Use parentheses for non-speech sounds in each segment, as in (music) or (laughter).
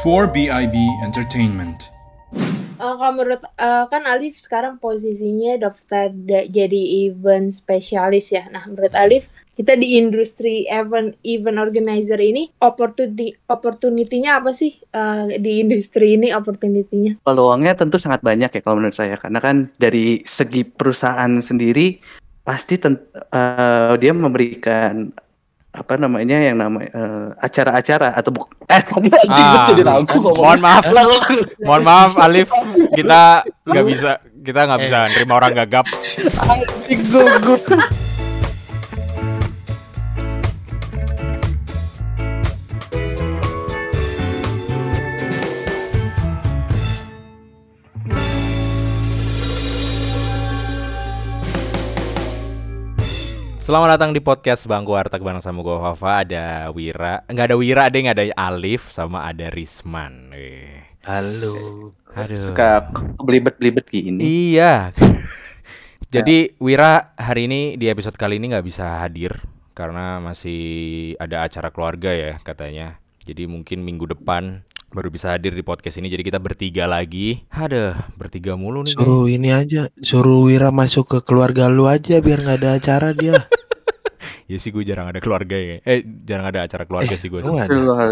for BIB Entertainment. Eh, kalau menurut eh, kan Alif sekarang posisinya daftar da- jadi event spesialis ya. Nah, menurut Alif kita di industri event event organizer ini opportunity opportunity-nya apa sih Eh, di industri ini opportunity-nya? Peluangnya tentu sangat banyak ya kalau menurut saya karena kan dari segi perusahaan sendiri pasti ten- eh, dia memberikan apa namanya yang namanya eh, acara-acara atau buk eh tadi (laughs) anjing Ah, jadi ngomong. mohon maaf. (laughs) Mohon maaf Alif, kita nggak bisa kita nggak bisa nerima orang gagap. Anjing, gugup. Selamat datang di podcast Bangku Warteg bareng sama gue Fafa Ada Wira Nggak ada Wira deh, nggak ada Alif Sama ada Risman Wih. Halo. Aduh Suka belibet-belibet gini. Iya (laughs) Jadi Wira hari ini di episode kali ini nggak bisa hadir Karena masih ada acara keluarga ya katanya Jadi mungkin minggu depan baru bisa hadir di podcast ini Jadi kita bertiga lagi Aduh bertiga mulu nih Suruh ini aja, suruh Wira masuk ke keluarga lu aja biar nggak ada acara dia. (laughs) Ya sih gue jarang ada keluarga ya Eh jarang ada acara keluarga sih gue ada?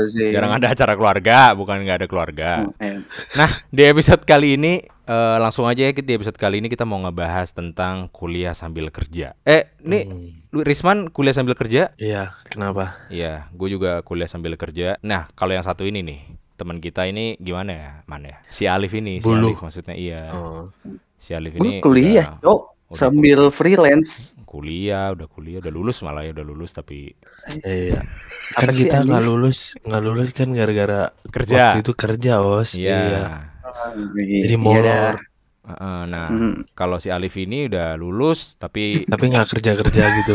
Jarang ada acara keluarga, bukan nggak ada keluarga. Eh, Nah, di episode kali ini eh, langsung aja ya di episode kali ini kita mau ngebahas tentang kuliah sambil kerja. Eh, nih Hmm, lu Risman kuliah sambil kerja? Iya, kenapa? Iya, gue juga kuliah sambil kerja. Nah, kalau yang satu ini nih, teman kita ini gimana ya, man ya? Si Alif ini, si Bulu. Alif maksudnya iya. Oh. Si Alif Gue ini kuliah, udah- udah Sambil freelance. kuliah, udah kuliah, udah lulus malah ya udah lulus tapi Iya. Kan kita nggak lulus, nggak lulus kan gara-gara kerja. waktu itu kerja, Os. Iya. Jadi Iya molor, Heeh, nah, Hmm. kalau si Alif ini udah lulus tapi (laughs) tapi nggak kerja-kerja gitu.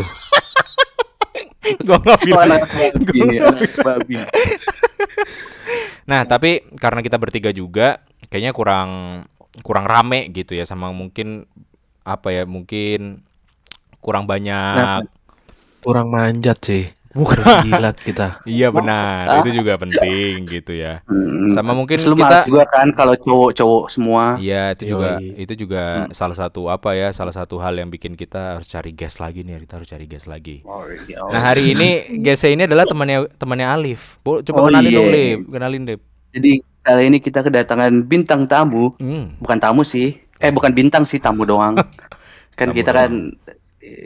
gue nggak Oh, bilang anak babi, anak babi. Nah, tapi karena kita bertiga juga kayaknya kurang kurang rame gitu ya sama mungkin apa ya, mungkin kurang banyak. Kurang manjat sih. Bukan. Harus jilat kita. Iya benar, itu juga penting gitu ya. Hmm. Sama mungkin Terus kita juga kan kalau cowok-cowok semua. Iya, itu juga Yoi. itu juga salah satu apa ya, salah satu hal yang bikin kita harus cari guest lagi nih, kita harus cari guest lagi. Oh, iya. Nah, hari ini guestnya ini adalah temannya temannya Alif. Coba Oh, kenalin iya. dong, Lip. Kenalin, Lip. Jadi kali ini kita kedatangan bintang tamu, Hmm. bukan tamu sih. Eh bukan bintang sih, tamu doang. (laughs) kan Tamu kita doang. kan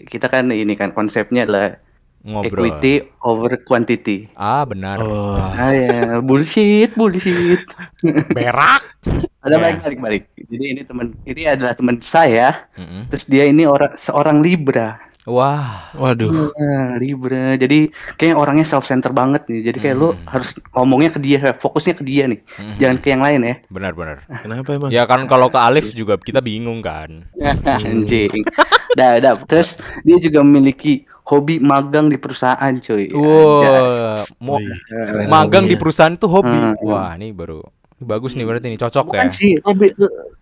kita kan ini kan konsepnya adalah Ngobrol. equity over quantity. Ah, benar. Oh, Ah ya, bullshit, bullshit. Berak. Ada Ya. balik balik balik. Jadi ini teman ini adalah teman saya. Mm-mm. Terus dia ini orang seorang Libra. Wah, waduh. Nah, Libra. Jadi kayak orangnya self center banget nih. Jadi kayak lu Hmm. harus ngomongnya ke dia, fokusnya ke dia nih. Mhm. Jangan ke yang lain ya. benar-benar. Kenapa emang? Ya kan kalau ke Alif juga kita bingung kan. (laughs) Anjing. Dah, dah. Terus dia juga memiliki hobi magang di perusahaan, cuy. Wih, Anjas. magang di perusahaan tuh hobi. Hmm. Wah, ini baru bagus nih berarti ini cocok ya. Bukan sih, lebih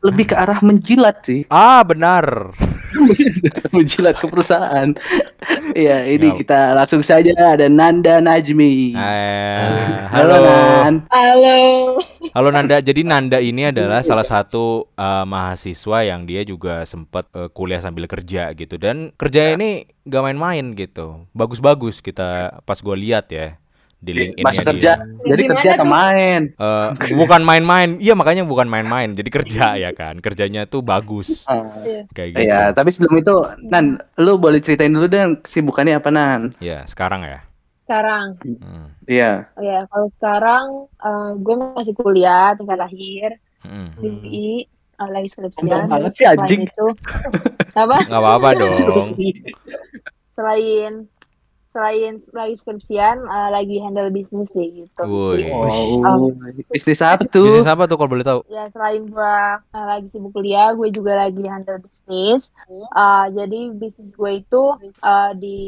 lebih ke arah menjilat sih. Ah, benar. (laughs) menjilat ke perusahaan. (laughs) Iya, ini Ya. kita langsung saja ada Nanda Najmi. Eh, Halo, halo. Nan. Halo. Halo Nanda. Jadi Nanda ini adalah (laughs) salah satu eh, mahasiswa yang dia juga sempat eh, kuliah sambil kerja gitu dan kerja ini gak main-main gitu. Bagus-bagus kita pas gue lihat ya di LinkedIn. Masa kerja. Jadi Gimana kerja atau main? Eh, bukan main-main. Iya makanya bukan main-main. Jadi kerja (laughs) ya kan. Kerjanya tuh bagus kayak gitu. Iya, tapi sebelum itu, Nan, lu boleh ceritain dulu dan kesibukannya apa, Nan? Ya, sekarang ya. Sekarang, Hmm. Iya. oh ya kalau sekarang eh, gue masih kuliah tingkat akhir di UI eh, lagi skripsian. Banget sih, anjing. Itu (laughs) apa? Nggak apa-apa (laughs) dong. Selain selain lagi skripsian eh, lagi handle bisnis sih gitu. Woi. Oh, bisnis apa tuh? Bisnis apa tuh kalau boleh tahu? Ya selain gua eh, lagi sibuk kuliah, gue juga lagi handle bisnis. Eh, jadi bisnis gue itu eh, di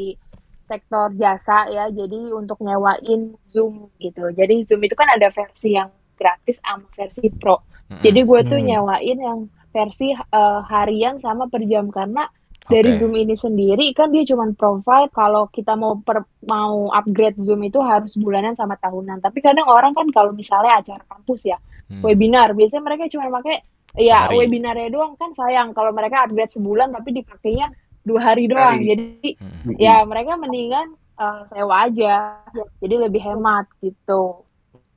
sektor jasa ya. Jadi untuk nyewain Zoom gitu. Jadi Zoom itu kan ada versi yang gratis sama versi pro. Mm-mm. Jadi gue tuh Hmm. nyewain yang versi eh, harian sama per jam karena dari Oke. Zoom ini sendiri kan dia cuma provide kalau kita mau per, mau upgrade Zoom itu harus bulanan sama tahunan. Tapi kadang orang kan kalau misalnya acara kampus ya, Hmm. webinar, biasanya mereka cuma pakai ya webinarnya doang kan sayang kalau mereka upgrade sebulan tapi dipakainya dua hari doang. Hari. Jadi Hmm. ya mereka mendingan eh, sewa aja. Jadi lebih hemat gitu.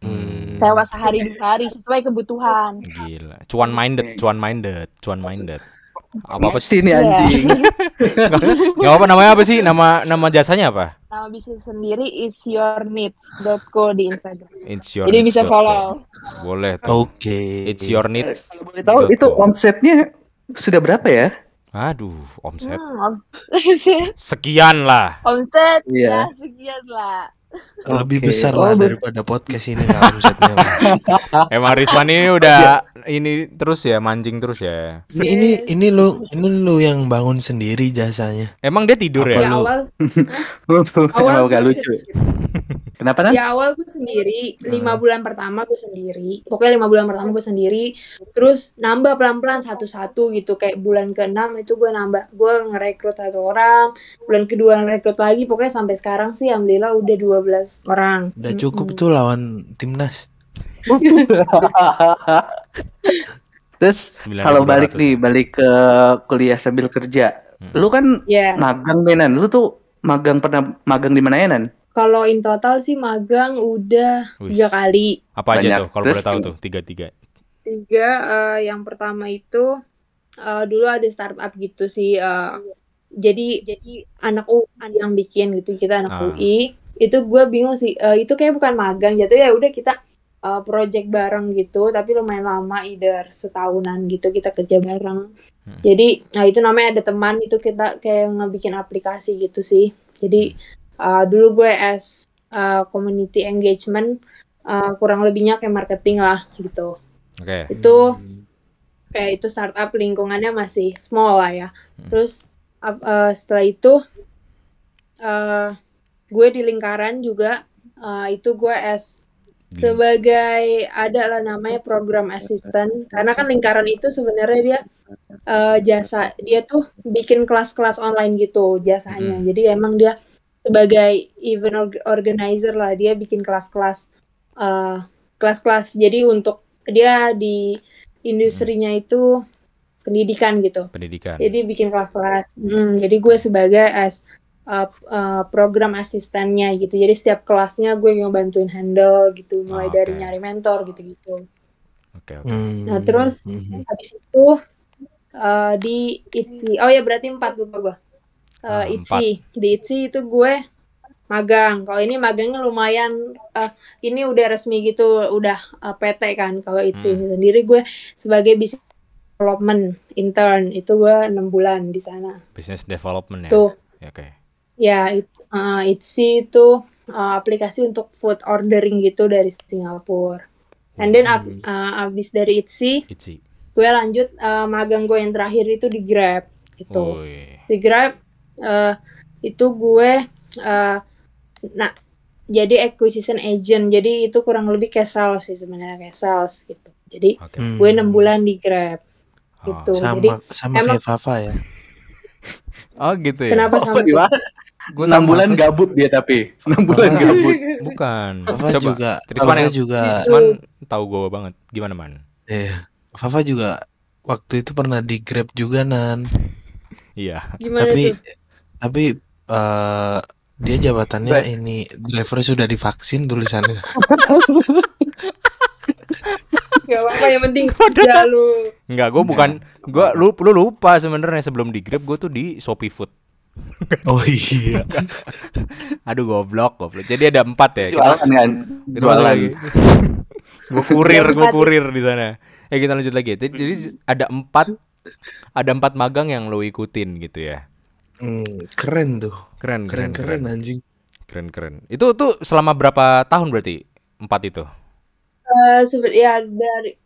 Hmm. Sewa sehari dua hari sesuai kebutuhan. Gila. Cuan minded, cuan minded, cuan minded. Apa apa Sini Iya. anjing. (laughs) Gak apa namanya apa sih? Nama nama jasanya apa? Nama bisnis sendiri is your needs.co di Instagram. It's your Jadi needs bisa follow. Boleh tuh. Oke. It's your needs. Kalau boleh tahu itu omsetnya sudah berapa ya? Aduh, omset. Hmm, om- (laughs) Sekian lah. omset Iya. ya sekian lah. Lebih Oke. besar Oh, lah daripada podcast ini lah omsetnya. (laughs) Emang Rizwan ini udah ini terus ya mancing terus ya. Ini ini ini lu ini lu yang bangun sendiri jasanya. Emang dia tidur Apa ya? Di lu? awal (laughs) awal gak gue lucu. sendiri. Kenapa Di nan? awal gue sendiri, lima bulan pertama gue sendiri. Pokoknya lima bulan pertama gue sendiri. Terus nambah pelan-pelan satu-satu gitu. Kayak bulan ke-6 itu gue nambah. Gue ngerekrut satu orang. Bulan kedua ngerekrut lagi. Pokoknya sampai sekarang sih alhamdulillah udah 12 orang. Udah cukup tuh lawan timnas. (laughs) Terus 9.200. kalau balik nih, balik ke kuliah sambil kerja. Hmm. Lu kan Ya, magang nih Nan. Lu tuh magang pernah magang di mana ya Nan? kalau in total sih magang udah tiga kali. Apa aja Banyak. tuh kalau Terus boleh tahu tuh tiga-tiga. Tiga, eh, yang pertama itu eh, dulu ada startup gitu sih. eh, jadi jadi anak UI yang bikin gitu kita anak Ah. UI. Itu gue bingung sih. eh, itu kayak bukan magang jatuh ya udah kita eh, project bareng gitu. Tapi lumayan lama, either setahunan gitu kita kerja bareng. Hmm. Jadi nah itu namanya ada teman itu kita kayak ngebikin aplikasi gitu sih. Jadi eh, dulu gue as eh, community engagement eh, kurang lebihnya kayak marketing lah gitu Oke. itu kayak itu startup lingkungannya masih small lah ya Hmm. terus ap- eh, setelah itu eh gue di lingkaran juga eh, itu gue as Di- sebagai ada lah namanya program assistant. Karena kan lingkaran itu sebenarnya dia eh, jasa dia tuh bikin kelas-kelas online gitu jasanya. Mm. jadi emang dia sebagai event org- organizer lah dia bikin kelas-kelas eh, kelas-kelas. Jadi untuk dia di industrinya itu pendidikan gitu. Pendidikan. jadi bikin kelas-kelas. Hmm, jadi gue sebagai as uh, uh, program asistennya gitu jadi setiap kelasnya gue yang bantuin handle gitu mulai Oke. dari nyari mentor gitu-gitu Oke, oke. Hmm. Nah, terus- Mhm. habis itu uh, di ITZY oh ya berarti empat lupa gue Ah, uh, ITZY di ITZY itu gue magang kalau ini magangnya lumayan uh, ini udah resmi gitu udah uh, PT kan kalau ITZY Hmm. sendiri gue sebagai business development intern itu gue enam bulan di sana Business development ya. tuh Ya, Oke. Ya, it, uh, Etsy itu uh, aplikasi untuk food ordering gitu dari Singapura. And then ab- Hmm. uh, abis dari Itzy. gue lanjut uh, magang gue yang terakhir itu di Grab gitu. Di Grab uh, itu gue uh, nah jadi acquisition agent. Jadi itu kurang lebih kayak sales sih sebenarnya kayak sales gitu. Jadi. Hmm. gue enam bulan di Grab Oh. gitu. Sama Jadi sama emang- kayak Fafa ya. (laughs) Oh gitu ya. kenapa Apa sama gimana? Gua Enam bulan Fafa- gabut dia tapi. (laughs) Enam bulan Apa? gabut. Bukan. Fafa Coba. juga Trisman Fafa yang juga Trisman tahu gue banget. Gimana man? Iya. Fafa juga waktu itu pernah di Grab juga nan. (laughs) Iya. Gimana tapi tuh? tapi eh, dia jabatannya Baik. ini driver sudah divaksin tulisannya. (laughs) Gak apa-apa yang penting udah lu Enggak, gue bukan gue lu lu lupa sebenarnya sebelum di Grab gue tuh di Shopee Food. Oh iya. (laughs) Aduh goblok, goblok. Jadi ada empat ya. Kita, Jualan kan? kita masuk lagi. gue kurir, gue kurir di sana. Eh kita lanjut lagi. Jadi, ada empat ada empat magang yang lo ikutin gitu ya. Hmm, keren tuh. Keren, keren, Keren keren, keren anjing. keren, keren. Itu tuh selama berapa tahun berarti empat itu? Eh sebe- ya dari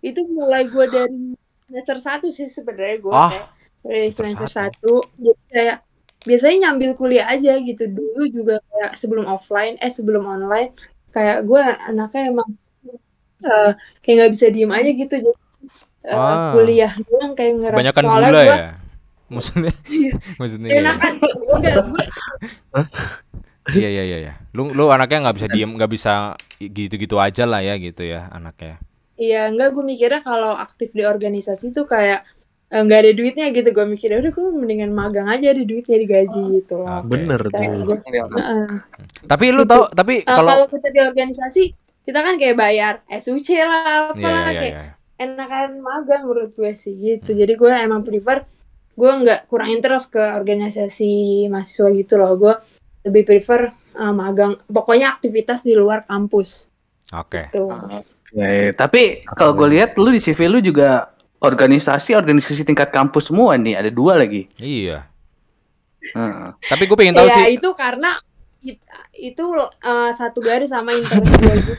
itu mulai gue dari semester satu sih sebenarnya gue Ah, kayak dari semester semester satu jadi kayak biasanya nyambil kuliah aja gitu dulu juga kayak sebelum offline eh sebelum online kayak gue anaknya emang eh, kayak nggak bisa diem aja gitu jadi eh, Ah. kuliah doang kayak ngerasa Kebanyakan soalnya gula ya. Maksudnya (laughs) maksudnya Ya, iya, nah kan enggak gue iya iya iya iya. Lu lu anaknya nggak bisa diem, nggak bisa gitu-gitu aja lah ya gitu ya anaknya. Iya, enggak gue mikirnya kalau aktif di organisasi tuh kayak nggak ada duitnya gitu. Gue mikirnya udah gue mendingan magang aja ada duitnya digaji gitu loh. Oke. Bener Kayak tuh. gue- Heeh. Tapi lu tahu tapi Eh, kalau kalau kita di organisasi kita kan kayak bayar SUC lah Iya apalah iya kayak iya. enakan magang menurut gue sih gitu. Jadi gue emang prefer gue nggak kurang interest ke organisasi mahasiswa gitu loh. Gue lebih prefer eh, magang. Pokoknya aktivitas di luar kampus Oke. tuh. Ya, tapi kalau gue lihat lu di CV lu juga organisasi organisasi tingkat kampus semua nih ada dua lagi. Iya. Heeh. Tapi gue pengen tahu ya sih. itu karena it- itu eh, satu garis sama interest gue gitu.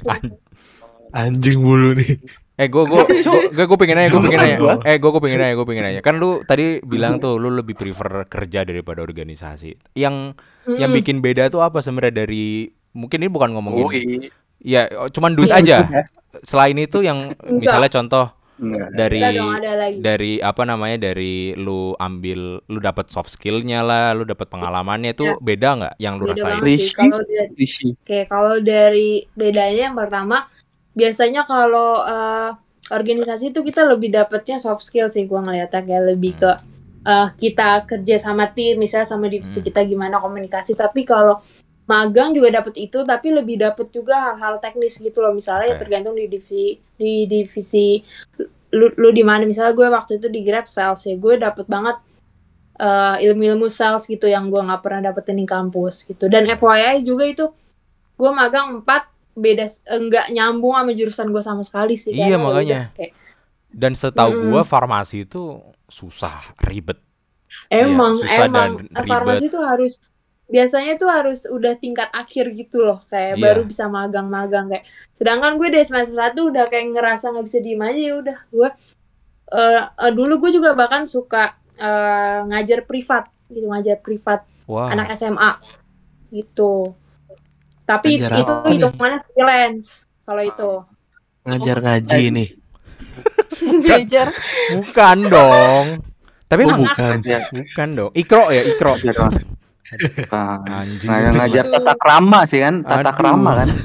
Anjing mulu nih. Eh gue gue gue gue pengen nanya gue pengen nanya. Gua. Eh gue gue pengen nanya gue pengen nanya. Kan lu tadi bilang tuh lu lebih prefer kerja daripada organisasi. Yang yang Mm-mm. bikin beda tuh apa sebenarnya dari mungkin ini bukan ngomongin. Oh, iya. Ya cuman duit aja. Selain itu yang Enggak. misalnya contoh Enggak. dari Enggak dong ada lagi. dari apa namanya dari lu ambil lu dapat soft skillnya lah, lu dapat pengalamannya itu Ya. beda nggak yang lu Beda rasain? Kalau dari kalau dari bedanya yang pertama, biasanya kalau eh, organisasi itu kita lebih dapetnya soft skill sih, gua ngeliatnya kayak lebih ke eh, kita kerja sama tim, misalnya sama divisi Hmm. kita gimana komunikasi. Tapi kalau magang juga dapet itu, tapi lebih dapet juga hal-hal teknis gitu loh. Misalnya ya Oke. tergantung di divisi di divisi lu, lu di mana. Misalnya gue waktu itu di Grab Sales ya, gue dapet banget eh, ilmu-ilmu sales gitu yang gua nggak pernah dapetin di kampus gitu. Dan FYI juga itu gue magang 4 beda enggak nyambung sama jurusan gue sama sekali sih Iya, ya makanya. udah kayak, Dan setahu Mm-mm. gua farmasi itu susah, ribet. emang susah emang dan eh, ribet. farmasi tuh harus biasanya tuh harus udah tingkat akhir gitu loh kayak Iya. baru bisa magang-magang kayak sedangkan gue dari semester satu udah kayak ngerasa nggak bisa diem aja ya udah gue eh, eh, dulu gue juga bahkan suka eh, ngajar privat gitu ngajar privat Wah. anak SMA gitu tapi Ngajar itu hitungannya freelance kalau itu Ngajar ngaji nih. (laughs) ngajar Bukan dong. Tapi Oh, bukan. bukan dong. Ikro ya, ikro. Bukan. Anjing. Nah, yang ngajar tata krama sih kan, tata Aduh. krama kan. (laughs)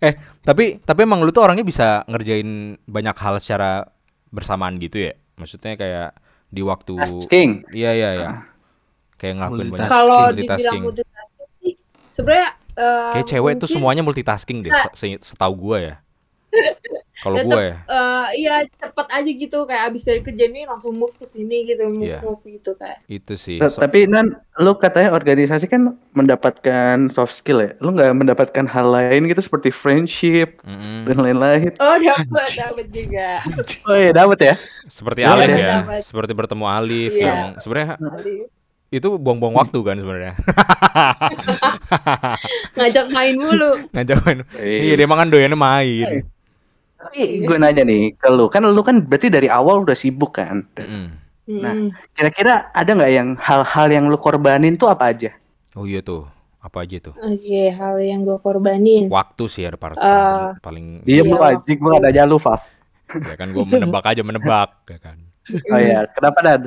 Eh, tapi tapi emang lu tuh orangnya bisa ngerjain banyak hal secara bersamaan gitu ya? Maksudnya kayak di waktu King. Iya iya iya. Kayak ngelakuin banyak Multitasking. kalau dibilang multitasking. multitasking sebenarnya eh, Kayak cewek tuh mungkin, semuanya multitasking deh, setahu gua ya. (laughs) Kalau gua ya. eh, iya cepet aja gitu kayak abis dari kerja nih langsung move ke sini gitu move Iya. move gitu kayak Itu sih. So- Tapi Nan, lu katanya organisasi kan mendapatkan soft skill ya. Lu nggak mendapatkan hal lain gitu seperti friendship Mm-mm. dan lain-lain. oh dapet dapet juga (laughs) Oh iya, dapet ya. Seperti Iya, Alif iya. ya. Dapat. Seperti bertemu Alif Iya. yang sebenarnya itu buang-buang waktu kan sebenarnya. (laughs) ngajak main mulu (laughs) Ngajak main. Iya, dia emang kan doyannya main. Tapi gue nanya nih ke lu, kan lu kan berarti dari awal udah sibuk kan. Mm-mm. Nah. Hmm. Kira-kira ada nggak yang hal-hal yang lu korbanin tuh apa aja? Oh iya tuh. Apa aja tuh? oke hal yang gue korbanin Waktu sih ya part Eh, paling Iya, Iya, lu anjing, gue gak nanya lu, Faf. ya kan gua menebak aja menebak ya kan. Oh iya, kenapa Dan?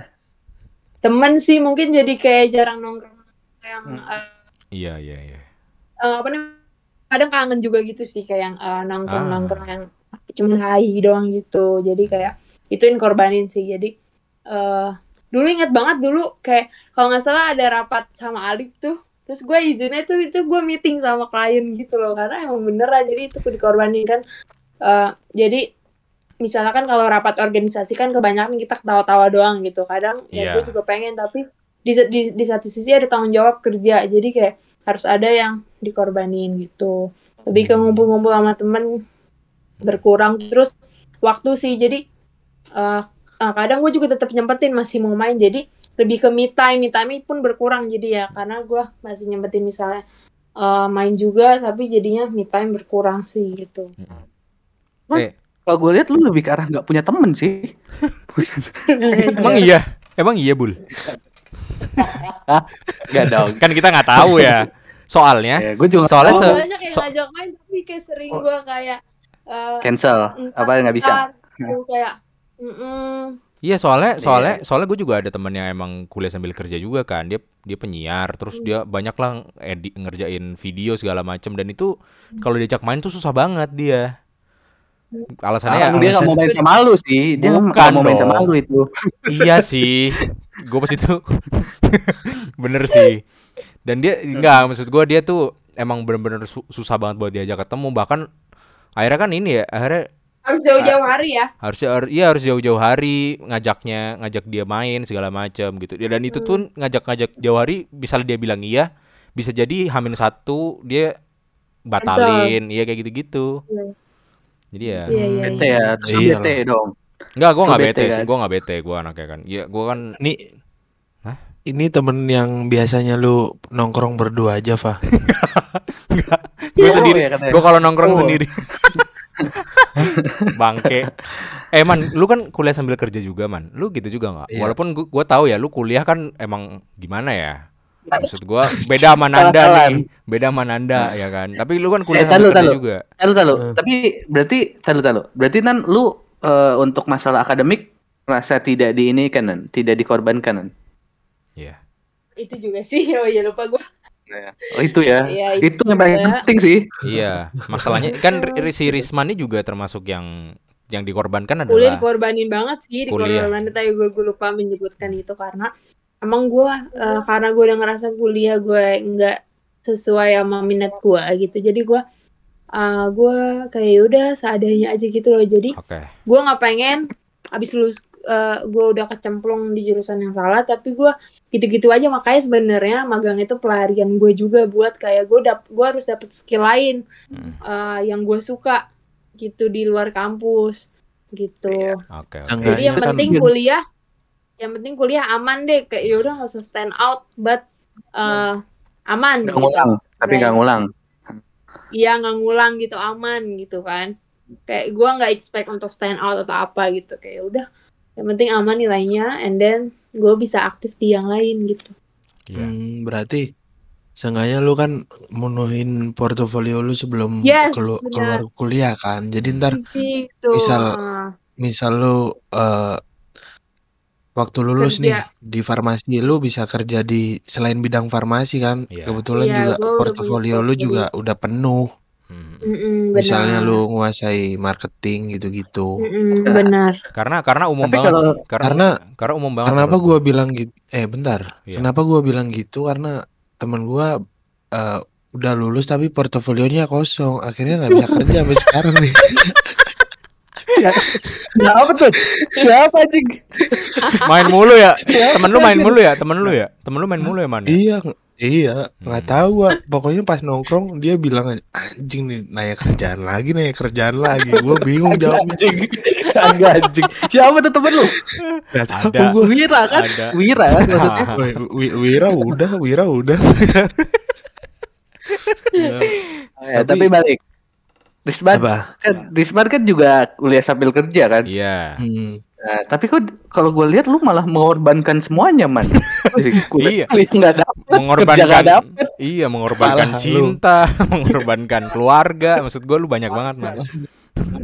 temen sih mungkin jadi kayak jarang nongkrong yang eh, Iya iya iya. eh, apa namanya kadang kangen juga gitu sih kayak yang eh, nongkrong Ah. nongkrong yang cuman hai doang gitu. Jadi kayak ituin korbanin sih. Jadi eh dulu inget banget dulu kayak kalau nggak salah ada rapat sama Alif tuh. Terus gue izinnya tuh itu gue meeting sama klien gitu loh. Karena emang beneran jadi itu dikorbanin kan. Eh, jadi misalnya kan kalau rapat organisasi kan kebanyakan kita ketawa-tawa doang gitu. Kadang ya Iya. gue juga pengen tapi di, di di satu sisi ada tanggung jawab kerja. Jadi kayak harus ada yang dikorbanin gitu. Lebih ke ngumpul-ngumpul sama temen berkurang terus waktu sih jadi eh eh, kadang gue juga tetap nyempetin masih mau main jadi lebih ke me time me time pun berkurang jadi ya karena gue masih nyempetin misalnya eh, main juga tapi jadinya me time berkurang sih gitu Eh, Kalau gue lihat lu lebih ke arah nggak punya temen sih. (laughs) emang iya. Emang iya, Bul. Gak dong. Kan kita nggak tahu ya. Soalnya Ya, gue juga Soalnya se- banyak yang so- ngajak main tapi kayak sering Oh. gue kayak eh, cancel. entar- apa nggak bisa. kayak mm Iya soalnya soalnya soalnya gue juga ada temen yang emang kuliah sambil kerja juga kan. Dia dia penyiar terus dia banyak lah edit ngerjain video segala macem. Dan itu kalau diajak main tuh susah banget dia. Alasannya ya dia nggak mau main sama lu sih. Dia nggak mau main sama lu itu. (laughs) iya sih. Gue pas itu (laughs) bener sih. Dan dia enggak maksud gue dia tuh emang bener-bener su- susah banget buat diajak ketemu. Bahkan akhirnya kan ini ya akhirnya Harus jauh-jauh hari ya. harusnya har- iya harus jauh-jauh hari ngajaknya ngajak dia main segala macam gitu Ya, dan itu tuh ngajak-ngajak jauh hari bisa dia bilang iya bisa jadi hamin satu dia batalin iya kayak gitu-gitu Iya. jadi ya Iya iya. Bete ya, terus Iya bete dong. enggak gue nggak bete sih kan? gue nggak bete gue anaknya kan iya gue kan Ini Hah? ini temen yang biasanya lu nongkrong berdua aja, Fa. (laughs) gue Oh, sendiri ya katanya. gue kalau nongkrong Oh. sendiri (laughs) bangke eh man lu kan kuliah sambil kerja juga man lu gitu juga nggak Iya. walaupun gua, gua tahu ya lu kuliah kan emang gimana ya maksud gua beda sama Nanda nih beda sama Nanda ya kan tapi lu kan kuliah Eh, sambil talu, kerja talu. juga Tahu tahu. Hmm. Tapi berarti tahu tahu. Berarti nan lu eh, untuk masalah akademik merasa tidak di ini kanan, tidak dikorbankan kan? Iya Itu juga sih. (laughs) Oh iya lupa gue. Oh itu ya. Iya, itu yang paling penting sih. iya masalahnya (laughs) kan si Risman ini juga termasuk yang yang dikorbankan Kuliah adalah dikorbanin banget sih. Kuliah. Dikorbanin tapi gue, gue lupa menyebutkan itu karena emang gue eh, karena gue udah ngerasa kuliah gue nggak sesuai sama minat gue gitu. Jadi gue eh gue kayak udah seadanya aja gitu loh. Jadi oke gue nggak pengen abis lulus eh, gue udah kecemplung di jurusan yang salah tapi gue gitu-gitu aja. Makanya sebenarnya magang itu pelarian gue juga buat kayak gue dap gue harus dapet skill lain Hmm, eh, yang gue suka gitu di luar kampus gitu. Oke oke. Enggak, jadi yang penting kuliah yang penting kuliah aman deh. Kayak yaudah nggak usah stand out but eh, aman Nggak gitu. ngulang, tapi nggak ngulang. iya nggak ngulang gitu aman gitu kan. Kayak gua nggak expect untuk stand out atau apa gitu. Kayak udah yang penting aman nilainya and then gue bisa aktif di yang lain gitu Iya. Hmm, berarti seenggaknya lu kan menuhin portofolio lu sebelum Yes, kelu- benar. keluar kuliah kan. Jadi ntar gitu misal- Ah, misal lu eh, waktu lulus Kerja. nih di farmasi lu bisa kerja di selain bidang farmasi kan. Iya. Kebetulan Iya, juga portofolio lu juga udah penuh. Hmm. mm-mm, Misalnya benar. lu nguasai marketing gitu-gitu. Mm-mm, benar karena karena umum Tapi banget kalau- sih karena Karena- karena umum banget Kenapa gua bilang gitu? Eh bentar. Iya. Kenapa gua bilang gitu? Karena teman gua eh, udah lulus tapi portofolionya kosong. Akhirnya nggak bisa kerja sampai sekarang nih. Siapa tuh? Siapa anjing? main mulu ya temen lu main mulu ya temen lu ya temen lu main mulu ya man iya, iya. Nggak Hmm. tahu. Pokoknya pas nongkrong dia bilang anjing nih nanya kerjaan lagi, nanya kerjaan lagi. Gua bingung jawabnya. Anjing. Kagak anjing. Siapa tuh temen lu? Nggak tahu Ada. gua. Wira kan? Ada. Wira kan maksudnya. Wira udah, Wira udah. Ya, Ya, Tapi- tapi balik. Risman apa? kan, Risman kan juga kuliah sambil kerja kan. iya Hmm. Nah, tapi kok kalau gue lihat lu malah mengorbankan semuanya man. (laughs) Iya. nggak dapet, kerja nggak mengorbankan dapet. iya mengorbankan Salah lu. cinta (laughs) mengorbankan keluarga maksud gue lu banyak banget man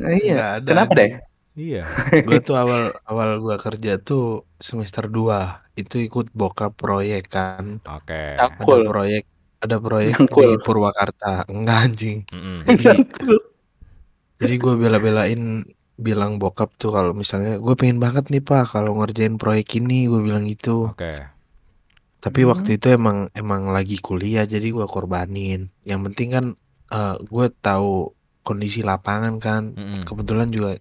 Iya. Ada. Kenapa deh? iya (laughs) Gua tuh awal awal gua kerja tuh semester 2 itu ikut bokap proyek kan. oke Ada Cool. proyek ada proyek Nyangkul. di Purwakarta. Enggak anjing. Mm-mm. Jadi jadi gue bela-belain bilang bokap tuh kalau misalnya gue pengen banget nih pak kalau ngerjain proyek ini gue bilang gitu. Oke. Tapi Hmm. waktu itu emang emang lagi kuliah jadi gue korbanin. Yang penting kan gue tahu kondisi lapangan kan. Mm-mm. kebetulan juga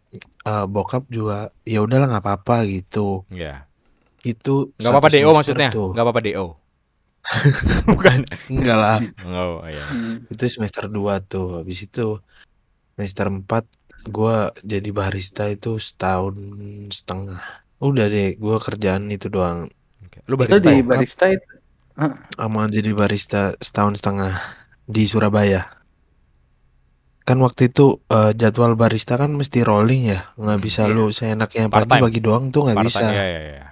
eh, bokap juga ya udahlah nggak apa-apa gitu. Iya. itu nggak apa-apa do maksudnya? tuh. nggak apa-apa do (laughs) bukan. Enggak lah. Oh iya. Hmm. itu semester 2 tuh. Habis itu semester 4 gua jadi barista itu setahun setengah. Udah deh gua kerjaan itu doang. Lu Itu barista di ya? barista itu. sama jadi barista setahun setengah di Surabaya. Kan waktu itu eh, jadwal barista kan mesti rolling ya. Nggak Hmm, bisa iya. lu seenaknya pagi pagi doang tuh nggak bisa. time, iya iya iya.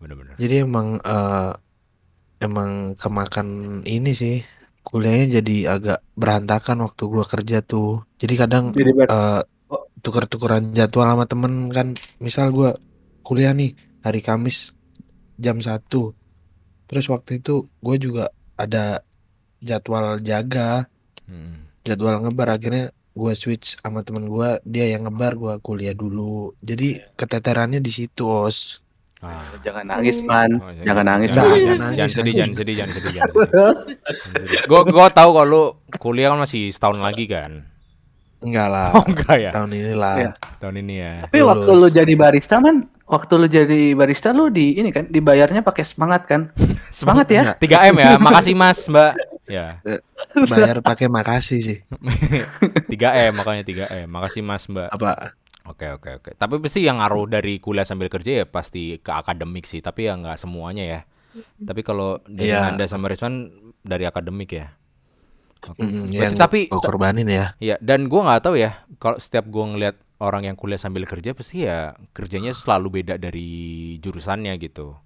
Bener-bener. Jadi emang eh, emang kemakan ini sih kuliahnya jadi agak berantakan waktu gua kerja tuh. Jadi kadang Jadi eh tuker-tukeran jadwal sama temen kan. Misal gua kuliah nih hari Kamis jam 1 terus waktu itu gue juga ada jadwal jaga. Hmm. jadwal ngebar akhirnya gue switch sama temen gue dia yang ngebar gue kuliah dulu. Jadi keteterannya di situ os Ah. Jangan nangis, man. Oh, Jangan nangis, Jangan nangis, jangan nangis, sedih, nangis. jangan sedih, jangan sedih, (laughs) jangan sedih. Gue gue tahu kalau lu kuliah kan masih setahun lagi kan. enggak lah Oh enggak ya, tahun ini lah Iya. tahun ini ya. Tapi waktu Lulus. lu jadi barista man, waktu lu jadi barista lu di ini kan dibayarnya pakai semangat kan? (laughs) Semangat ya. 3 m ya, makasih mas mbak. Ya, bayar pakai makasih sih (laughs) 3 m makanya 3 m, makasih mas mbak. apa Oke oke oke. Tapi pasti yang ngaruh dari kuliah sambil kerja ya pasti ke akademik sih. Tapi ya nggak semuanya ya. Tapi kalau dari Iya. Anda sama Rizwan dari akademik ya. Oke. Mm, Berarti yang tapi gue korbanin ya ya dan gua nggak tahu ya kalau setiap gua ngeliat orang yang kuliah sambil kerja pasti ya kerjanya selalu beda dari jurusannya gitu.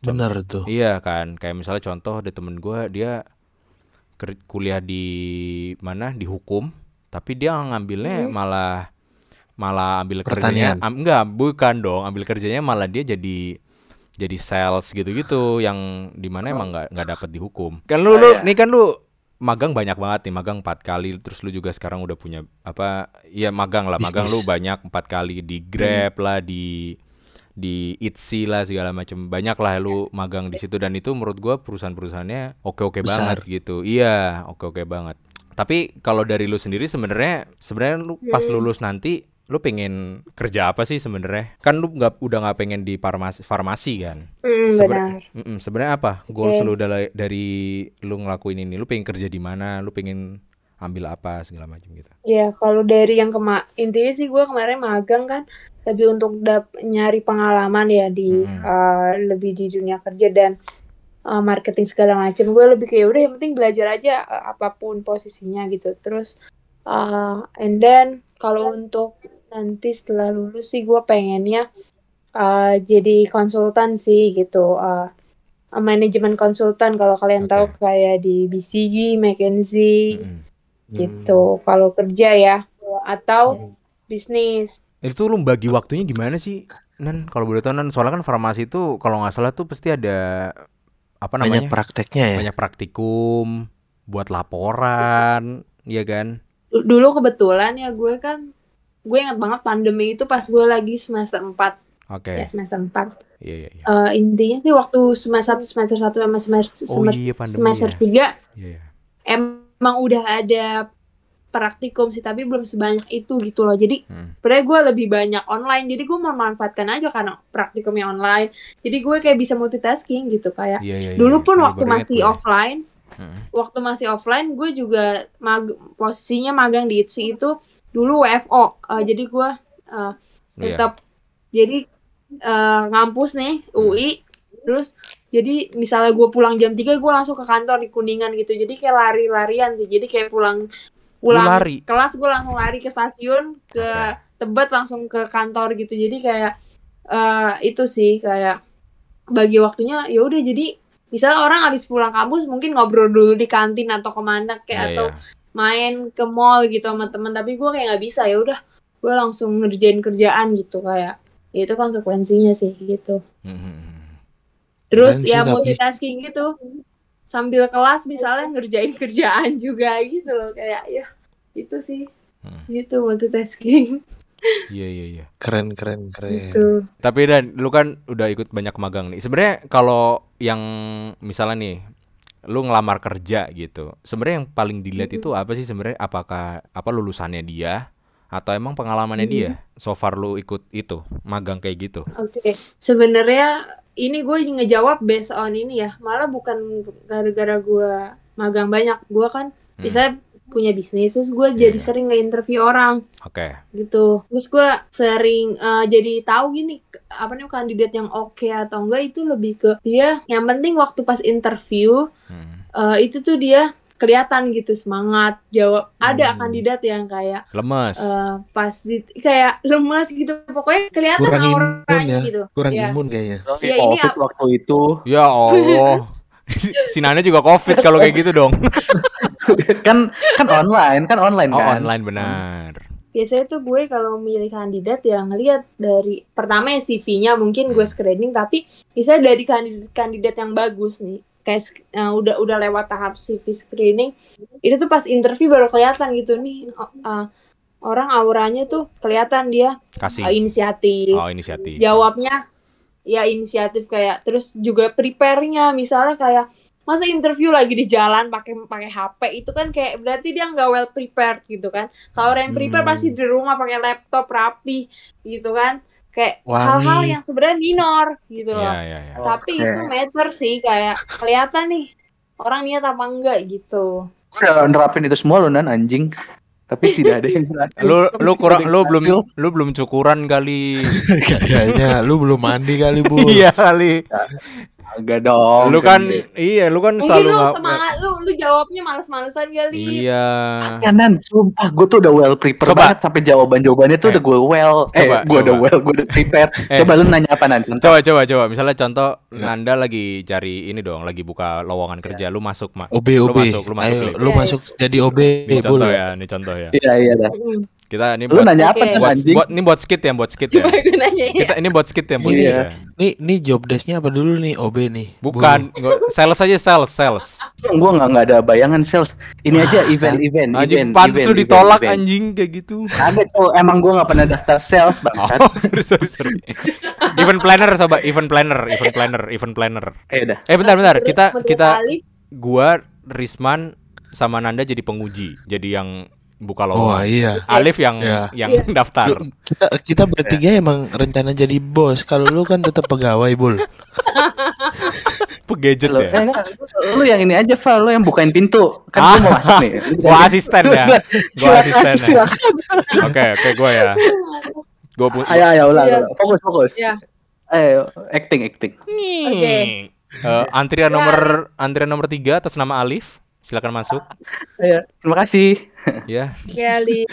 bener tuh Iya kan, kayak misalnya contoh ada temen gua dia kuliah di mana di hukum, tapi dia ngambilnya malah malah ambil kerjanya, am- enggak bukan dong, ambil kerjanya malah dia jadi jadi sales gitu-gitu yang di mana emang nggak nggak dapat di hukum. Kan lu lu nih kan lu magang banyak banget nih, magang empat kali, terus lu juga sekarang udah punya apa? Ya magang lah, magang lu banyak empat kali di Grab lah di di Etsy lah segala macam banyak lah lu magang di situ dan itu menurut gua perusahaan-perusahaannya oke-oke banget Besar. gitu. Iya oke-oke banget. Tapi kalau dari lu sendiri sebenarnya sebenarnya lu pas lulus nanti lu pengen kerja apa sih sebenarnya kan lu nggak udah nggak pengen di farmasi farmasi kan Hmm, Seben- sebenarnya apa goals Oke. lu dari, dari lu ngelakuin ini lu pengen kerja di mana lu pengen ambil apa segala macam gitu Ya, kalau dari yang kema intinya sih gue kemarin magang kan, tapi untuk dap nyari pengalaman ya di Mm-mm. eh, lebih di dunia kerja dan eh, marketing segala macam. Gue lebih kayak udah yang penting belajar aja eh, apa pun posisinya gitu. Terus eh, and then kalau untuk nanti setelah lulus sih gue pengennya eh, jadi konsultan sih gitu. eh, manajemen konsultan kalau kalian Oke. tahu kayak di BCG, McKinsey Mm-mm. gitu kalau kerja ya atau bisnis Itu lu bagi waktunya gimana sih? Nan kalau boleh tahu Nan, soalnya kan farmasi itu kalau nggak salah tuh pasti ada apa banyak namanya? prakteknya ya Banyak praktikum, buat laporan, iya kan? Dulu kebetulan ya gue kan gue ingat banget pandemi itu pas gue lagi semester 4 Oke. ya semester 4 Iya iya iya. Eh, intinya sih waktu semester 1 semester 1 sama semester Oh semester, iya pandemi semester ya. 3 Iya iya. emang udah ada praktikum sih tapi belum sebanyak itu gitu loh jadi Hmm. gue lebih banyak online jadi gue memanfaatkan aja karena praktikumnya online jadi gue kayak bisa multitasking gitu kayak Iya iya. iya, Dulu pun Iya, waktu masih offline, Mm. waktu masih offline gue juga mag posisinya magang di ITSI itu dulu WFO. Eh, jadi gue eh, Iya. tetap jadi eh, ngampus nih UI, terus jadi misalnya gue pulang jam 3 gue langsung ke kantor di Kuningan gitu. Jadi kayak lari-larian sih. Jadi kayak pulang pulang Lu lari? kelas gue langsung lari ke stasiun ke Oke. Tebet langsung ke kantor gitu. Jadi kayak eh itu sih kayak bagi waktunya ya udah jadi misalnya orang habis pulang kampus mungkin ngobrol dulu di kantin atau ke mana kayak Iya, atau iya. Main ke mall gitu sama temen tapi gue kayak nggak bisa ya udah gue langsung ngerjain kerjaan gitu kayak ya itu konsekuensinya sih gitu Mm, mm, mm. terus Keren sih, ya tapi- multitasking gitu sambil kelas misalnya ngerjain kerjaan juga gitu loh kayak ya itu sih Hmm. gitu multitasking Iya iya iya. keren keren keren gitu Tapi dan lu kan udah ikut banyak magang nih. Sebenarnya kalau yang misalnya nih lu ngelamar kerja gitu. Sebenarnya yang paling dilihat itu apa sih sebenarnya? Apakah apa lulusannya dia atau emang pengalamannya dia? So far lu ikut itu magang kayak gitu. Oke, sebenarnya ini gue ngejawab based on ini ya, malah bukan gara-gara gue magang banyak, gue kan Hmm. bisa punya bisnis, terus gue Iya, jadi iya. sering nge-interview orang Oke. gitu, terus gue sering eh, jadi tahu gini apa nih kandidat yang oke atau enggak itu lebih ke dia, yang penting waktu pas interview Hmm. eh, itu tuh dia kelihatan gitu semangat jawab. Ada Hmm. kandidat yang kayak Lemes. eh, pas di kayak lemas gitu, pokoknya kelihatan Kurang imun auranya ya, gitu. kurang Ya. imun kayaknya Ya, ini Covid ap- waktu itu Ya Allah. (laughs) (laughs) si Nana juga covid kalau kayak gitu dong. (laughs) kan kan online kan online Oh kan. online benar. biasanya tuh gue kalau milih kandidat ya ngelihat dari pertama ya CV-nya mungkin gue screening tapi bisa dari kandidat kandidat yang bagus nih kayak eh, udah udah lewat tahap CV screening itu tuh pas interview baru kelihatan gitu nih eh, orang auranya tuh kelihatan dia Kasih. eh, inisiatif Oh, inisiatif. jawabnya ya inisiatif kayak terus juga prepare-nya misalnya kayak masa interview lagi di jalan pakai pakai HP itu kan kayak berarti dia nggak well prepared gitu kan kalau orang yang prepare Hmm. pasti di rumah pakai laptop rapi gitu kan kayak hal-hal yang sebenarnya minor gitu loh Iya, iya, iya. tapi Oke. itu matter sih kayak kelihatan nih orang niat apa enggak gitu Gue udah nerapin itu semua loh nan anjing. Tapi tidak ada yang berhasil. Lu lu kurang lu belum lu belum cukuran kali. (laughs) Kayaknya lu belum mandi kali bu. (laughs) Iya kali. Agak dong. Lu kan iya, lu kan mungkin selalu lu semangat lu lu jawabnya males-malesan kali Iya. Ya nan, sumpah gue tuh udah well prepared Coba. banget sampai jawaban-jawabannya tuh Eh. udah gue well. Eh, Coba, gue udah well, gue udah prepared. Eh. Coba lu nanya apa nanti? Coba coba coba misalnya contoh Ya. Nanda lagi cari ini dong, lagi buka lowongan kerja, lu masuk, Mak. OB Lu OB. masuk, lu masuk, Ayo, lu Iya, masuk jadi OB Ini contoh ya, ini contoh ya. Iya iya dah. Kita ini Lu buat nanya apa Oke. kan buat, anjing? buat ini buat skit ya, buat skit ya. coba gue nanya ya Kita ini buat skit ya, buat Iya. skit ya. Nih nih job desk-nya apa dulu nih OB nih? Bukan, sales aja sales, sales. Gue nggak nggak ada bayangan sales. Ini aja event-event. Anjing event, pantes event, lu event, ditolak event. anjing kayak gitu. Ada tuh emang gue nggak pernah daftar sales (laughs) bangsat. Oh, sorry sorry sorry. event planner coba, event planner, event planner, event planner. Eh udah. Eh bentar bentar, kita kita gua Risman sama Nanda jadi penguji, jadi yang buka Oh lowongan. iya. Alif yang Iya. yang Iya. daftar. Lu- kita kita bertiga emang rencana jadi bos. Kalau lu kan tetap pegawai bul. (laughs) Pegadget ya. eh, enggak, lu- yang ini aja Val, lu yang bukain pintu. Kan Ah. mau masuk nih. (laughs) Gua asisten ya. Gua asisten ya. Oke, oke gua ya. Gua pu- Ayo ayo ulang, Iya. fokus fokus. Iya. Ayo acting acting. Oke. Eh, antrian Ya, nomor antrian nomor tiga atas nama Alif. Silakan masuk. Ayo, terima kasih. Ya. ya Alif.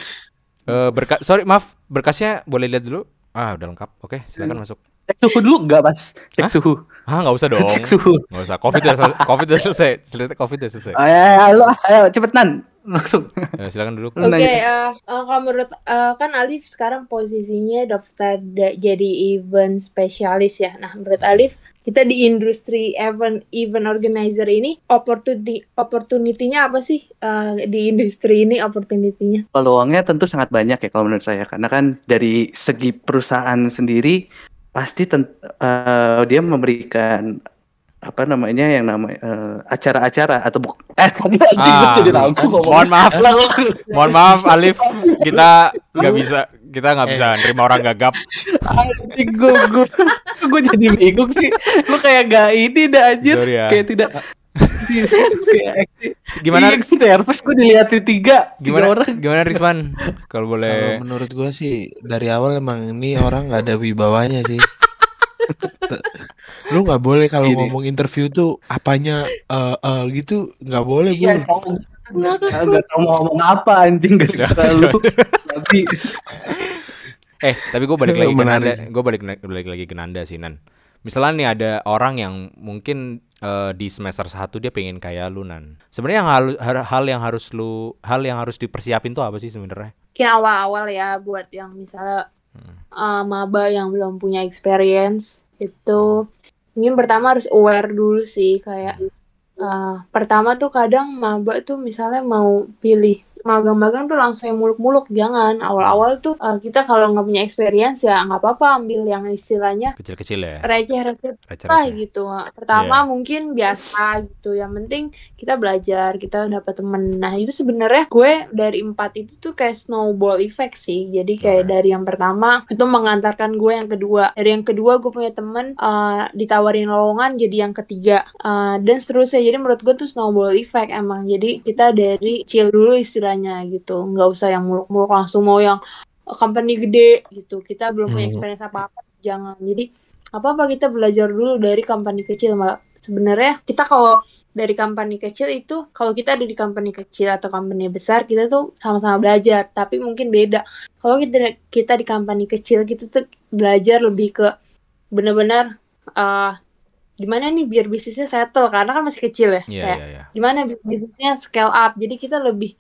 Eh berkas sorry maaf, berkasnya boleh lihat dulu. Ah, udah lengkap. Oke, silakan masuk. Cek suhu dulu enggak, Mas? Cek Hah? suhu. Ah, nggak usah dong. Cek suhu. Nggak usah. Covid udah selesai. Covid udah selesai. Cerita Covid udah selesai. Ayo, ayo, ayo, ayo cepetan. Langsung. Ya, silakan duduk. Lu Oke, nanya. eh, eh, kalau menurut eh, kan Alif sekarang posisinya daftar da- jadi event spesialis ya. Nah, menurut Alif kita di industri event event organizer ini opportunity opportunity-nya apa sih eh, di industri ini opportunity-nya? Peluangnya tentu sangat banyak ya kalau menurut saya karena kan dari segi perusahaan sendiri pasti eh, dia memberikan apa namanya yang namanya eh, acara-acara atau buk (laughs) eh tadi anjing Ah, jadi ragu ngomong. Mohon maaf. (laughs) Mohon maaf Alif, kita nggak bisa kita nggak bisa nerima orang gagap. anjing gue gue (laughs) gue jadi bingung sih lu kayak gak ini dah anjir Sorry ya. kayak tidak. Gimana Iya, gue nervous gue dilihatin tiga tiga gimana orang gimana Risman? Kalau Kalau boleh menurut gua sih dari awal emang ini orang nggak ada wibawanya sih. Lu nggak boleh kalau ngomong interview tuh apanya eh eh, gitu nggak boleh Iya, bul. nggak nggak tahu mau ngomong apa anjing (laughs) gak lu tapi eh tapi gue balik lagi ke Nanda, gue balik balik lagi ke Nanda sih Nan. Misalnya nih ada orang yang mungkin eh, di semester 1 dia pengen kayak lu Nan. Sebenarnya hal- hal yang harus lu hal yang harus dipersiapin tuh apa sih sebenarnya? Mungkin awal-awal ya buat yang misalnya eh, maba yang belum punya experience itu. Mungkin pertama harus aware dulu sih kayak eh, pertama tuh kadang maba tuh misalnya mau pilih magang-magang tuh langsung yang muluk-muluk jangan. Awal-awal tuh eh, kita kalau nggak punya experience ya nggak apa-apa ambil yang istilahnya Kecil-kecil ya. receh-receh lah Receh-receh. gitu. Pertama Iya. mungkin biasa gitu yang penting kita belajar kita dapat temen. Nah itu sebenarnya gue dari empat itu tuh kayak snowball effect sih. Jadi kayak Oke. dari yang pertama itu mengantarkan gue yang kedua. Dari yang kedua gue punya temen eh, ditawarin lowongan jadi yang ketiga. Eh, dan seterusnya. Jadi menurut gue tuh snowball effect emang. Jadi kita dari chill dulu istilahnya gitu. Nggak usah yang muluk-muluk langsung mau yang eh, company gede gitu. Kita belum punya Hmm. experience apa-apa jangan. Jadi apa apa kita belajar dulu dari company kecil mbak. Sebenarnya kita kalau dari company kecil itu kalau kita ada di company kecil atau company besar kita tuh sama-sama belajar tapi mungkin beda. Kalau kita kita di company kecil gitu tuh belajar lebih ke benar-benar eh gimana nih biar bisnisnya settle? Karena kan masih kecil ya Iya kayak iya iya. gimana bi- bisnisnya scale up? Jadi kita lebih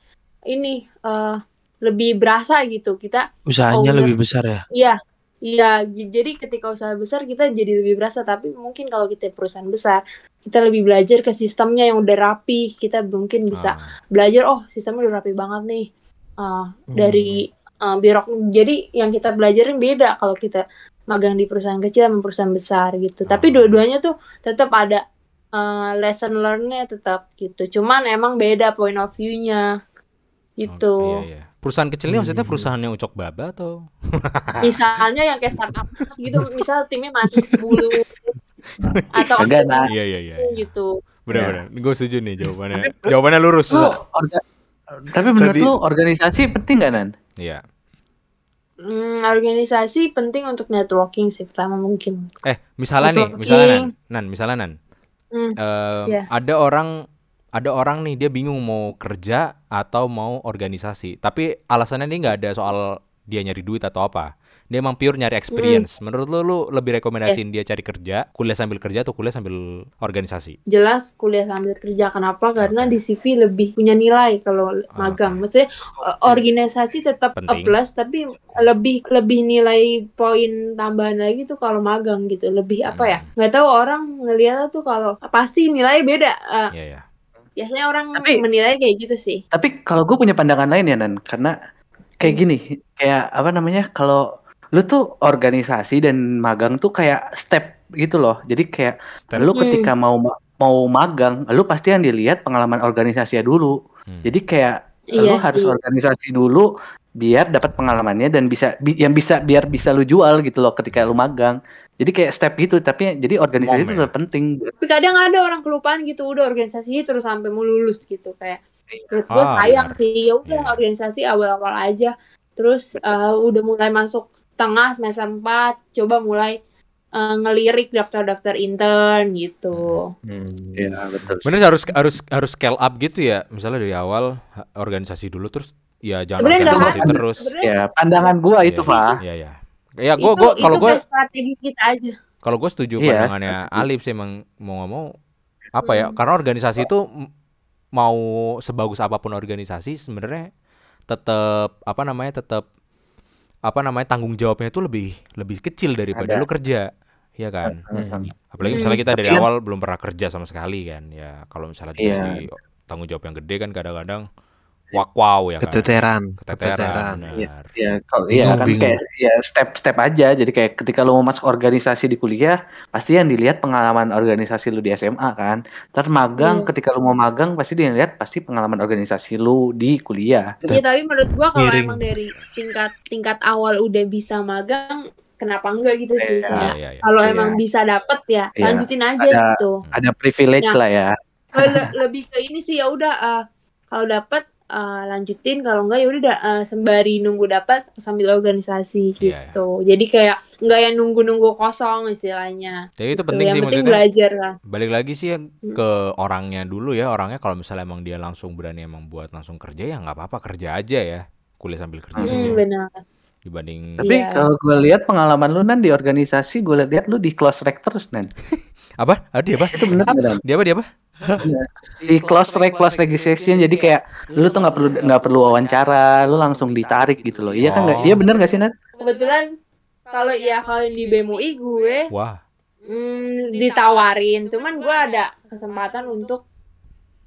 ini eh lebih berasa gitu kita Usahanya Owner. lebih besar ya. Iya, iya. Jadi ketika usaha besar kita jadi lebih berasa. Tapi mungkin kalau kita perusahaan besar, kita lebih belajar ke sistemnya yang udah rapi. Kita mungkin bisa Ah, belajar, oh sistemnya udah rapi banget nih. Ah, dari ah, birok. Jadi yang kita belajarin beda kalau kita magang di perusahaan kecil sama perusahaan besar gitu. Tapi Oh. dua-duanya tuh tetap ada ah, lesson learn-nya tetap gitu. Cuman emang beda point of view-nya gitu. oh, iya, iya. Perusahaan kecil ini maksudnya Hmm. perusahaan yang ucok baba atau? (laughs) misalnya yang kayak startup gitu misal timnya mati 10 atau Kagak, nah. Iya iya iya. gitu Benar-benar. Gue setuju nih jawabannya. (laughs) Jawabannya lurus. Lu orga- tapi menurut Tadi- lu organisasi penting gak Nan? Iya. Hmm, organisasi penting untuk networking sih pertama mungkin Eh, misalnya nih, Networking. misalnya Nan, Nan, misalnya Nan. Hmm, Eh, Iya. ada orang ada orang nih dia bingung mau kerja atau mau organisasi. Tapi alasannya nih nggak ada soal dia nyari duit atau apa. Dia emang pure nyari experience. Menurut lu lu lebih rekomendasiin dia cari kerja, kuliah sambil kerja atau kuliah sambil organisasi? jelas kuliah sambil kerja kenapa karena Oke. di CV lebih punya nilai kalau magang maksudnya eh, organisasi tetap a plus tapi lebih lebih nilai poin tambahan lagi tuh kalau magang gitu lebih apa ya Hmm. nggak tahu orang ngeliatnya tuh kalau pasti nilai beda Eh, Iya ya. Biasanya orang Tapi- menilai kayak gitu sih Tapi kalau gue punya pandangan lain ya Nan, karena kayak Hmm. gini, kayak apa namanya kalau lu tuh organisasi dan magang tuh kayak step gitu loh. Jadi kayak Step. lu Hmm. ketika mau ma- mau magang, lu pasti yang dilihat pengalaman organisasinya dulu. Hmm. Jadi kayak lu Iya harus sih. organisasi dulu biar dapat pengalamannya dan bisa bi- yang bisa biar bisa lu jual gitu loh ketika lu magang. Jadi kayak step gitu, tapi jadi organisasi Mom itu ya? tetap penting. Tapi kadang ada orang kelupaan gitu udah organisasi terus sampai mau lulus gitu kayak menurut gue Ah, sayang benar. sih ya udah Iya. organisasi awal-awal aja terus eh, udah mulai masuk tengah semester 4 coba mulai eh, ngelirik daftar-daftar intern gitu. Iya, betul. Bener harus harus harus scale up gitu ya. Misalnya dari awal organisasi dulu terus ya jangan terus. Sebenarnya Ya, pandangan gua itu, Pak. Iya iya. Ya gua itu gua kalau gua strategi kita aja. kalau gue setuju Iya, pandangannya setuju. Alif sih emang mau nggak mau apa ya Hmm. karena organisasi itu mau sebagus apa pun organisasi sebenarnya tetap apa namanya tetap apa namanya tanggung jawabnya itu lebih lebih kecil daripada Ada. lu kerja ya kan Hmm. apalagi Hmm. misalnya kita dari kan- awal belum pernah kerja sama sekali kan ya kalau misalnya Iya. dikasih tanggung jawab yang gede kan kadang-kadang wak wow ya kan Keteteran, keteteran keteteran. Ya, kalau iya Bingung, kan bingung. kayak ya step-step aja. Jadi kayak ketika lu mau masuk organisasi di kuliah, pasti yang dilihat pengalaman organisasi lu di SMA kan. Terus magang, Iya. ketika lu mau magang pasti dia lihat pasti pengalaman organisasi lu di kuliah. Iya tapi menurut gua kalau Miring. emang dari tingkat tingkat awal udah bisa magang kenapa enggak gitu sih Iya. Iya, kayak iya, kalau Iya. emang bisa dapet ya Iya. lanjutin aja Ada- gitu. Ada privilege Ya. lah ya. Eh, le- lebih ke ini sih ya udah eh, kalau dapet eh, lanjutin kalau enggak ya udah eh, sembari nunggu dapat sambil organisasi Iya, iya. gitu jadi kayak enggak yang nunggu-nunggu kosong istilahnya Jadi itu Gitu. penting yang sih penting maksudnya belajar kan balik lagi sih ya Hmm. ke orangnya dulu ya orangnya kalau misalnya emang dia langsung berani emang buat langsung kerja ya nggak apa-apa kerja aja ya kuliah sambil kerja Hmm, aja Hmm, benar dibanding Tapi Iya. kalau gue lihat pengalaman lu nan di organisasi, gue lihat lu di close track terus nan. (laughs) apa ah dia apa Itu nan? dia apa dia apa Di close track, close registration, jadi kayak lu tuh nggak perlu nggak perlu wawancara, lu langsung ditarik gitu loh. Iya kan nggak? Oh. Iya bener nggak sih nan? kebetulan kalau ya kalau di BMUI gue wah hmm, ditawarin cuman gue ada kesempatan untuk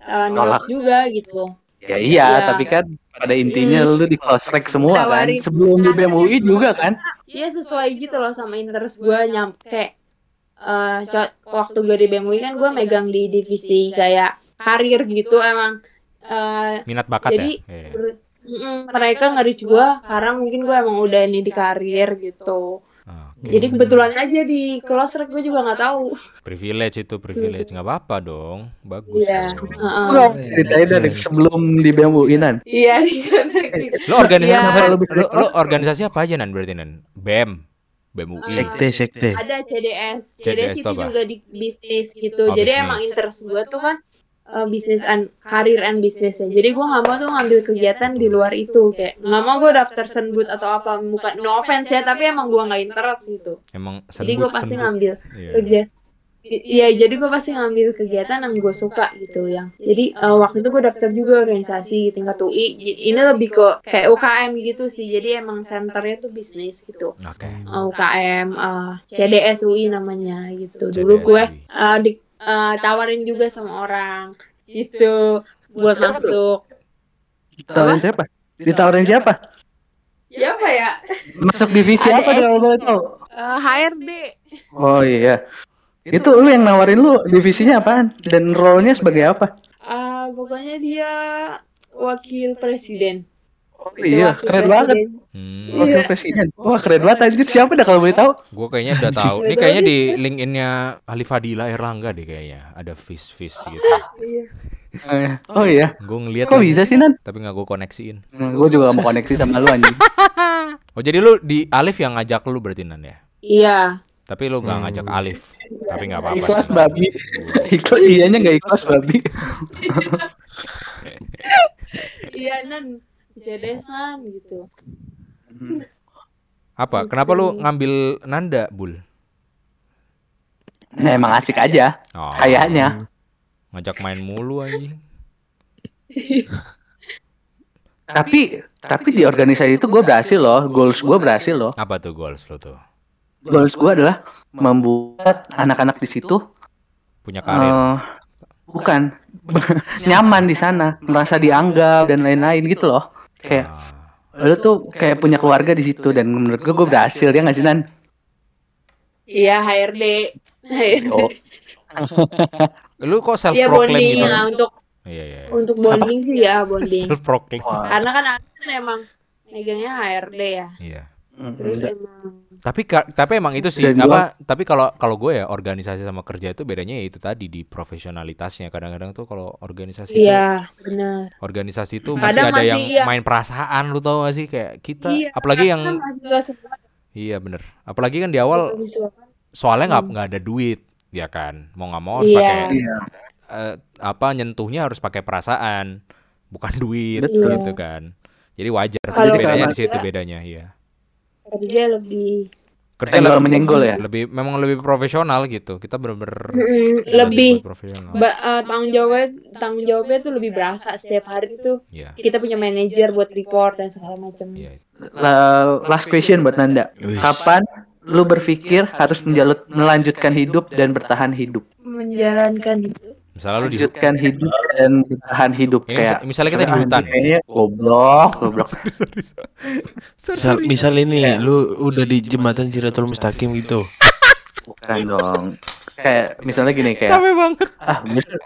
eh, nolak juga gitu Ya iya, Iya. tapi kan pada intinya Hmm. lu di close track semua kan. Ditawarin. Sebelum di BMUI juga kan. Iya sesuai gitu loh sama interest gue nyam kayak eh, co- waktu gue di BMUI kan gue megang di divisi kayak karir gitu emang eh, minat bakat Jadi, ya? Iya. ber- mm, mereka nge-reach gue karena mungkin gue emang udah ini di karir gitu. Ah, oke. jadi kebetulan aja di close track gue juga nggak tahu. Privilege itu privilege. Nggak apa-apa dong. Bagus. Iya. nggak ceritain dari sebelum di BMUI nan. iya lo organisasi Iya. lo, lo organisasi apa aja nan berarti nan? Bem bem UI Sekte, sekte. ada CDS CDS CDS itu apa? juga di bisnis gitu Oh, jadi bisnis. emang interest gue tuh kan uh, bisnis and karir and bisnis ya jadi gue nggak mau tuh ngambil kegiatan di luar itu kayak nggak mau gue daftar senbut atau apa bukan no offense ya tapi emang gue nggak interest gitu emang jadi gue pasti sendut ngambil Iya. kerja I- Iya, jadi gue pasti ngambil kegiatan yang gue suka gitu yang. Jadi eh, waktu itu gue daftar juga organisasi tingkat UI. Ini lebih ke kayak UKM gitu sih. Jadi emang senternya tuh bisnis gitu. Oke. Eh, UKM eh, CDS UI namanya gitu. Dulu gue UI. eh, di- eh, tawarin juga sama orang gitu buat masuk. Ditawarin siapa? Ditawarin siapa? Siapa ya? Masuk divisi apa kalau boleh tahu? Eh, HRD. Oh iya. Itu lu yang nawarin lu divisinya apaan? Dan role-nya sebagai apa? Ah, pokoknya dia wakil presiden. Oh iya, Wakil keren banget. presiden. Hmm, Wakil presiden. Wah, keren banget anjir. Siapa dah kalau boleh tahu? gue kayaknya udah tahu. Ini kayaknya di LinkedIn-nya Ali Fadila Erlangga deh kayaknya. Ada fish fish gitu. Iya. Eh, Oh iya. Gue ngeliat Kok bisa sih, Nan? tapi nggak gue koneksiin. gue juga gak mau koneksi sama lu anjing. (laughs) Oh jadi lu di Alif yang ngajak lu berarti Nan ya? Iya. Tapi lu nggak ngajak Alif. Tapi nggak apa-apa Ikhlas sih. Babi. Ikhlas iyanya gak ikhlas babi. Iya, Nan. Nan gitu. Apa? Kenapa lu ngambil Nanda, Bul? Nah, emang asik aja. Oh, Kayaknya. ngajak main mulu anjing. Tapi tapi di organisasi itu gue berhasil loh. Goals gue berhasil loh. Apa tuh goals lu tuh? Goals gue adalah membuat anak-anak di situ Punya karir. eh, bukan (laughs) nyaman di sana, merasa dianggap dan lain-lain gitu loh. Kayak Ah. lu tuh kayak punya keluarga di situ dan menurut gue gue berhasil ya nggak sih Nan? Iya, HRD. Oh, (laughs) Lu kok self proclaim bonding gitu? nah, untuk Iya iya. iya. untuk bonding sih ya bonding. (laughs) Self proclaim. Karena kan aku kan emang megangnya HRD ya. Iya. Terus emang Tapi ka- tapi emang itu sih Dan apa? Tapi kalau kalau gue ya organisasi sama kerja itu bedanya ya itu tadi di profesionalitasnya. Kadang-kadang tuh kalau organisasi itu iya benar. organisasi itu masih Kadang ada masih yang iya. main perasaan lu tau gak sih kayak kita Iya, apalagi yang kan iya bener apalagi kan di awal soalnya nggak nggak ada duit ya kan mau nggak mau harus Iya. pakai Iya. eh, apa nyentuhnya harus pakai perasaan bukan duit Betul. gitu kan jadi wajar Kalau bedanya di situ bedanya iya kerja lebih kerja lebih, menyenggol ya? lebih memang lebih profesional gitu kita bener-bener Mm, berani lebih profesional ba- eh, tanggung jawabnya tanggung jawabnya tuh lebih berasa setiap hari itu iya kita punya manajer buat report dan segala macam. iya La- last question buat Nanda. Kapan lu berpikir harus menjalut, melanjutkan hidup dan bertahan hidup? Menjalankan. Misalnya lu di Lanjutkan hidup dan bertahan hidup Ini kayak misal- misalnya kita di hutan. Kayaknya goblok, goblok. (laughs) Misal, misal ini lu udah di jembatan Siratul Mustaqim gitu. Bukan dong. Kayak misalnya gini kayak capek banget ah misal,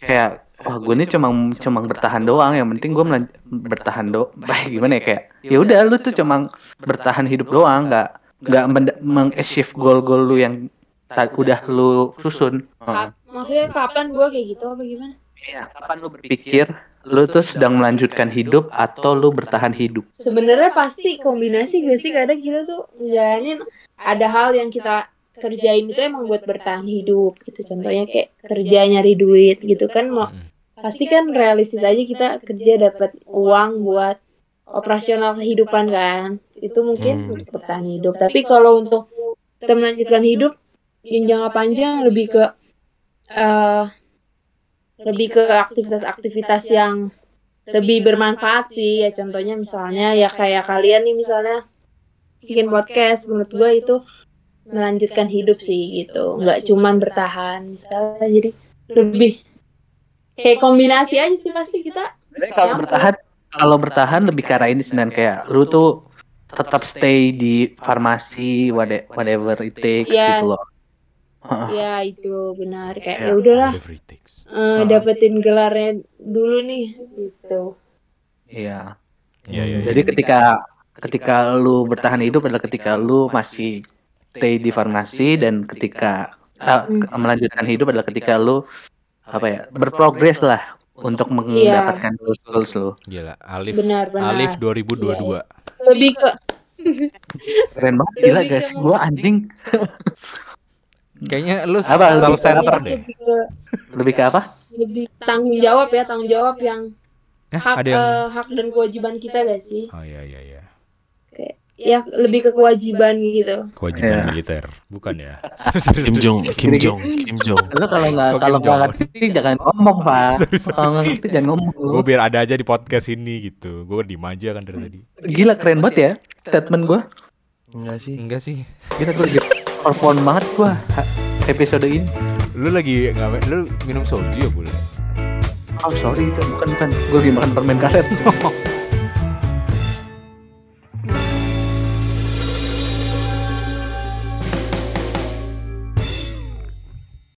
kayak wah gue ini cuma cuma bertahan doang yang penting gue bertahan do (laughs) baik gimana ya kayak ya udah lu tuh cuma bertahan hidup doang nggak nggak men- mengachieve goal-goal lu yang udah lu susun Heeh. Maksudnya kapan gua kayak gitu apa gimana? Iya, kapan lu berpikir lu tuh sedang melanjutkan hidup atau lu bertahan hidup? Sebenarnya pasti kombinasi gak sih? Kadang kita tuh ngejalanin ada hal yang kita kerjain itu emang buat bertahan hidup gitu. Contohnya kayak kerja nyari duit gitu kan mau pasti kan realistis aja kita kerja dapat uang buat operasional kehidupan kan. Itu mungkin Hmm. bertahan hidup. Tapi kalau untuk kita melanjutkan hidup yang jangka panjang lebih ke eh lebih ke aktivitas-aktivitas yang lebih bermanfaat sih. ya contohnya misalnya ya kayak kalian nih misalnya bikin podcast menurut gua itu melanjutkan hidup sih gitu. nggak cuman bertahan misalnya jadi lebih kayak kombinasi aja sih pasti kita. Sebenarnya kalau bertahan kalau bertahan lebih ke arah ini Sinan kayak lu tuh tetap stay di farmasi whate- whatever it takes Yes. gitu loh. Ya itu benar kayak Ya. ya udahlah eh, dapetin gelarnya dulu nih gitu Iya. Iya, iya, Jadi ketika ketika lu bertahan hidup adalah ketika lu masih stay di farmasi dan ketika ah, ke- melanjutkan hidup adalah ketika lu apa ya berprogres lah untuk mendapatkan goals goals lu. Gila, Alif Benar, benar. Alif 2022. lebih ke Keren banget gila guys, gua anjing. (laughs) Kayaknya lu Apa, selalu lebih- center deh. lebih ke Lebih ke apa? lebih tanggung jawab ya tanggung jawab yang Eh, hak ada yang eh, hak dan kewajiban kita gak sih Oh iya iya iya. ya lebih ke kewajiban gitu. Kewajiban Iya. militer, bukan ya? (laughs) Kim Jong, Kim Jong, Kim Jong. Lu kalau nggak kalau nggak ngerti jangan ngomong pak. (laughs) Sorry, sorry. Kalau nggak ngerti jangan ngomong. Gue biar ada aja di podcast ini gitu. Gue diem aja kan dari tadi. Gila keren banget ya statement gua. Enggak sih. Enggak sih. Gua lagi perform banget gua episode ini. Lu lagi ngapain? Lu minum soju ya boleh? Oh sorry itu bukan bukan. Gua lagi makan permen karet. (laughs)